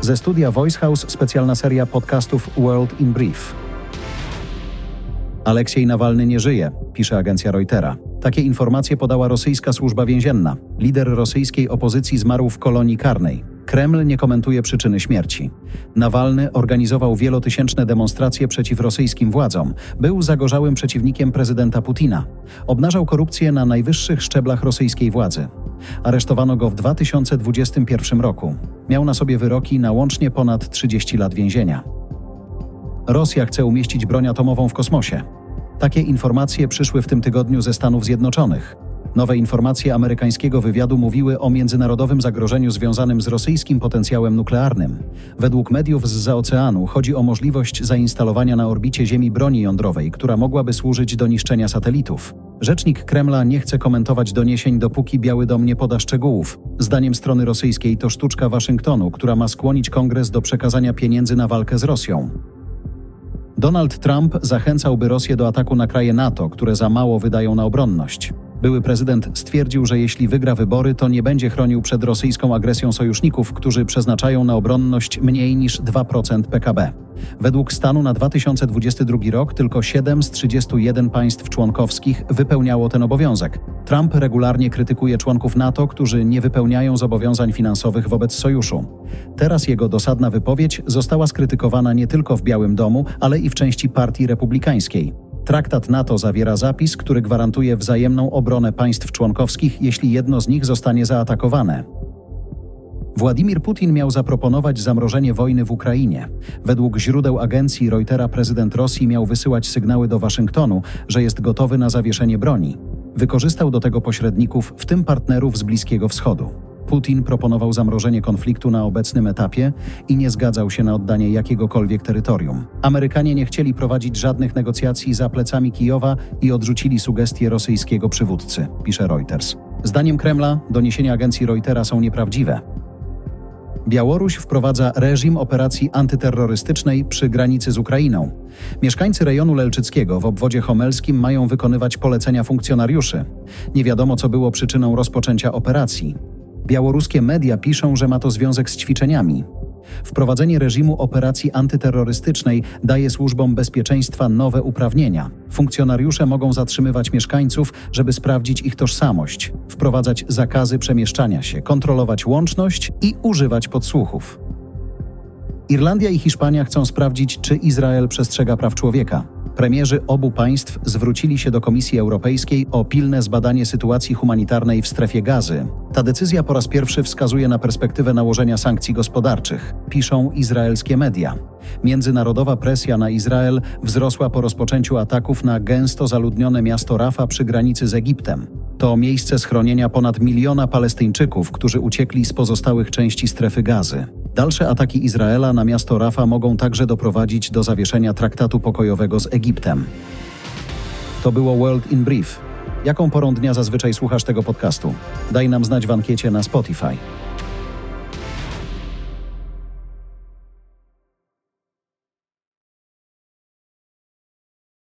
Ze studia Voice House specjalna seria podcastów World in Brief. Aleksiej Nawalny nie żyje, pisze agencja Reutera. Takie informacje podała rosyjska służba więzienna. Lider rosyjskiej opozycji zmarł w kolonii karnej. Kreml nie komentuje przyczyny śmierci. Nawalny organizował wielotysięczne demonstracje przeciw rosyjskim władzom. Był zagorzałym przeciwnikiem prezydenta Putina. Obnażał korupcję na najwyższych szczeblach rosyjskiej władzy. Aresztowano go w 2021 roku. Miał na sobie wyroki na łącznie ponad 30 lat więzienia. Rosja chce umieścić broń atomową w kosmosie. Takie informacje przyszły w tym tygodniu ze Stanów Zjednoczonych. Nowe informacje amerykańskiego wywiadu mówiły o międzynarodowym zagrożeniu związanym z rosyjskim potencjałem nuklearnym. Według mediów z zaoceanu chodzi o możliwość zainstalowania na orbicie Ziemi broni jądrowej, która mogłaby służyć do niszczenia satelitów. Rzecznik Kremla nie chce komentować doniesień, dopóki Biały Dom nie poda szczegółów. Zdaniem strony rosyjskiej to sztuczka Waszyngtonu, która ma skłonić kongres do przekazania pieniędzy na walkę z Rosją. Donald Trump zachęcałby Rosję do ataku na kraje NATO, które za mało wydają na obronność. Były prezydent stwierdził, że jeśli wygra wybory, to nie będzie chronił przed rosyjską agresją sojuszników, którzy przeznaczają na obronność mniej niż 2% PKB. Według stanu na 2022 rok tylko 7 z 31 państw członkowskich wypełniało ten obowiązek. Trump regularnie krytykuje członków NATO, którzy nie wypełniają zobowiązań finansowych wobec sojuszu. Teraz jego dosadna wypowiedź została skrytykowana nie tylko w Białym Domu, ale i w części Partii Republikańskiej. Traktat NATO zawiera zapis, który gwarantuje wzajemną obronę państw członkowskich, jeśli jedno z nich zostanie zaatakowane. Władimir Putin miał zaproponować zamrożenie wojny w Ukrainie. Według źródeł agencji Reutera prezydent Rosji miał wysyłać sygnały do Waszyngtonu, że jest gotowy na zawieszenie broni. Wykorzystał do tego pośredników, w tym partnerów z Bliskiego Wschodu. Putin proponował zamrożenie konfliktu na obecnym etapie i nie zgadzał się na oddanie jakiegokolwiek terytorium. Amerykanie nie chcieli prowadzić żadnych negocjacji za plecami Kijowa i odrzucili sugestie rosyjskiego przywódcy, pisze Reuters. Zdaniem Kremla doniesienia agencji Reutera są nieprawdziwe. Białoruś wprowadza reżim operacji antyterrorystycznej przy granicy z Ukrainą. Mieszkańcy rejonu Lelczyckiego w obwodzie homelskim mają wykonywać polecenia funkcjonariuszy. Nie wiadomo, co było przyczyną rozpoczęcia operacji. Białoruskie media piszą, że ma to związek z ćwiczeniami. Wprowadzenie reżimu operacji antyterrorystycznej daje służbom bezpieczeństwa nowe uprawnienia. Funkcjonariusze mogą zatrzymywać mieszkańców, żeby sprawdzić ich tożsamość, wprowadzać zakazy przemieszczania się, kontrolować łączność i używać podsłuchów. Irlandia i Hiszpania chcą sprawdzić, czy Izrael przestrzega praw człowieka. Premierzy obu państw zwrócili się do Komisji Europejskiej o pilne zbadanie sytuacji humanitarnej w strefie gazy. Ta decyzja po raz pierwszy wskazuje na perspektywę nałożenia sankcji gospodarczych, piszą izraelskie media. Międzynarodowa presja na Izrael wzrosła po rozpoczęciu ataków na gęsto zaludnione miasto Rafa przy granicy z Egiptem. To miejsce schronienia ponad miliona Palestyńczyków, którzy uciekli z pozostałych części strefy gazy. Dalsze ataki Izraela na miasto Rafa mogą także doprowadzić do zawieszenia traktatu pokojowego z Egiptem. To było World in Brief. Jaką porą dnia zazwyczaj słuchasz tego podcastu? Daj nam znać w ankiecie na Spotify.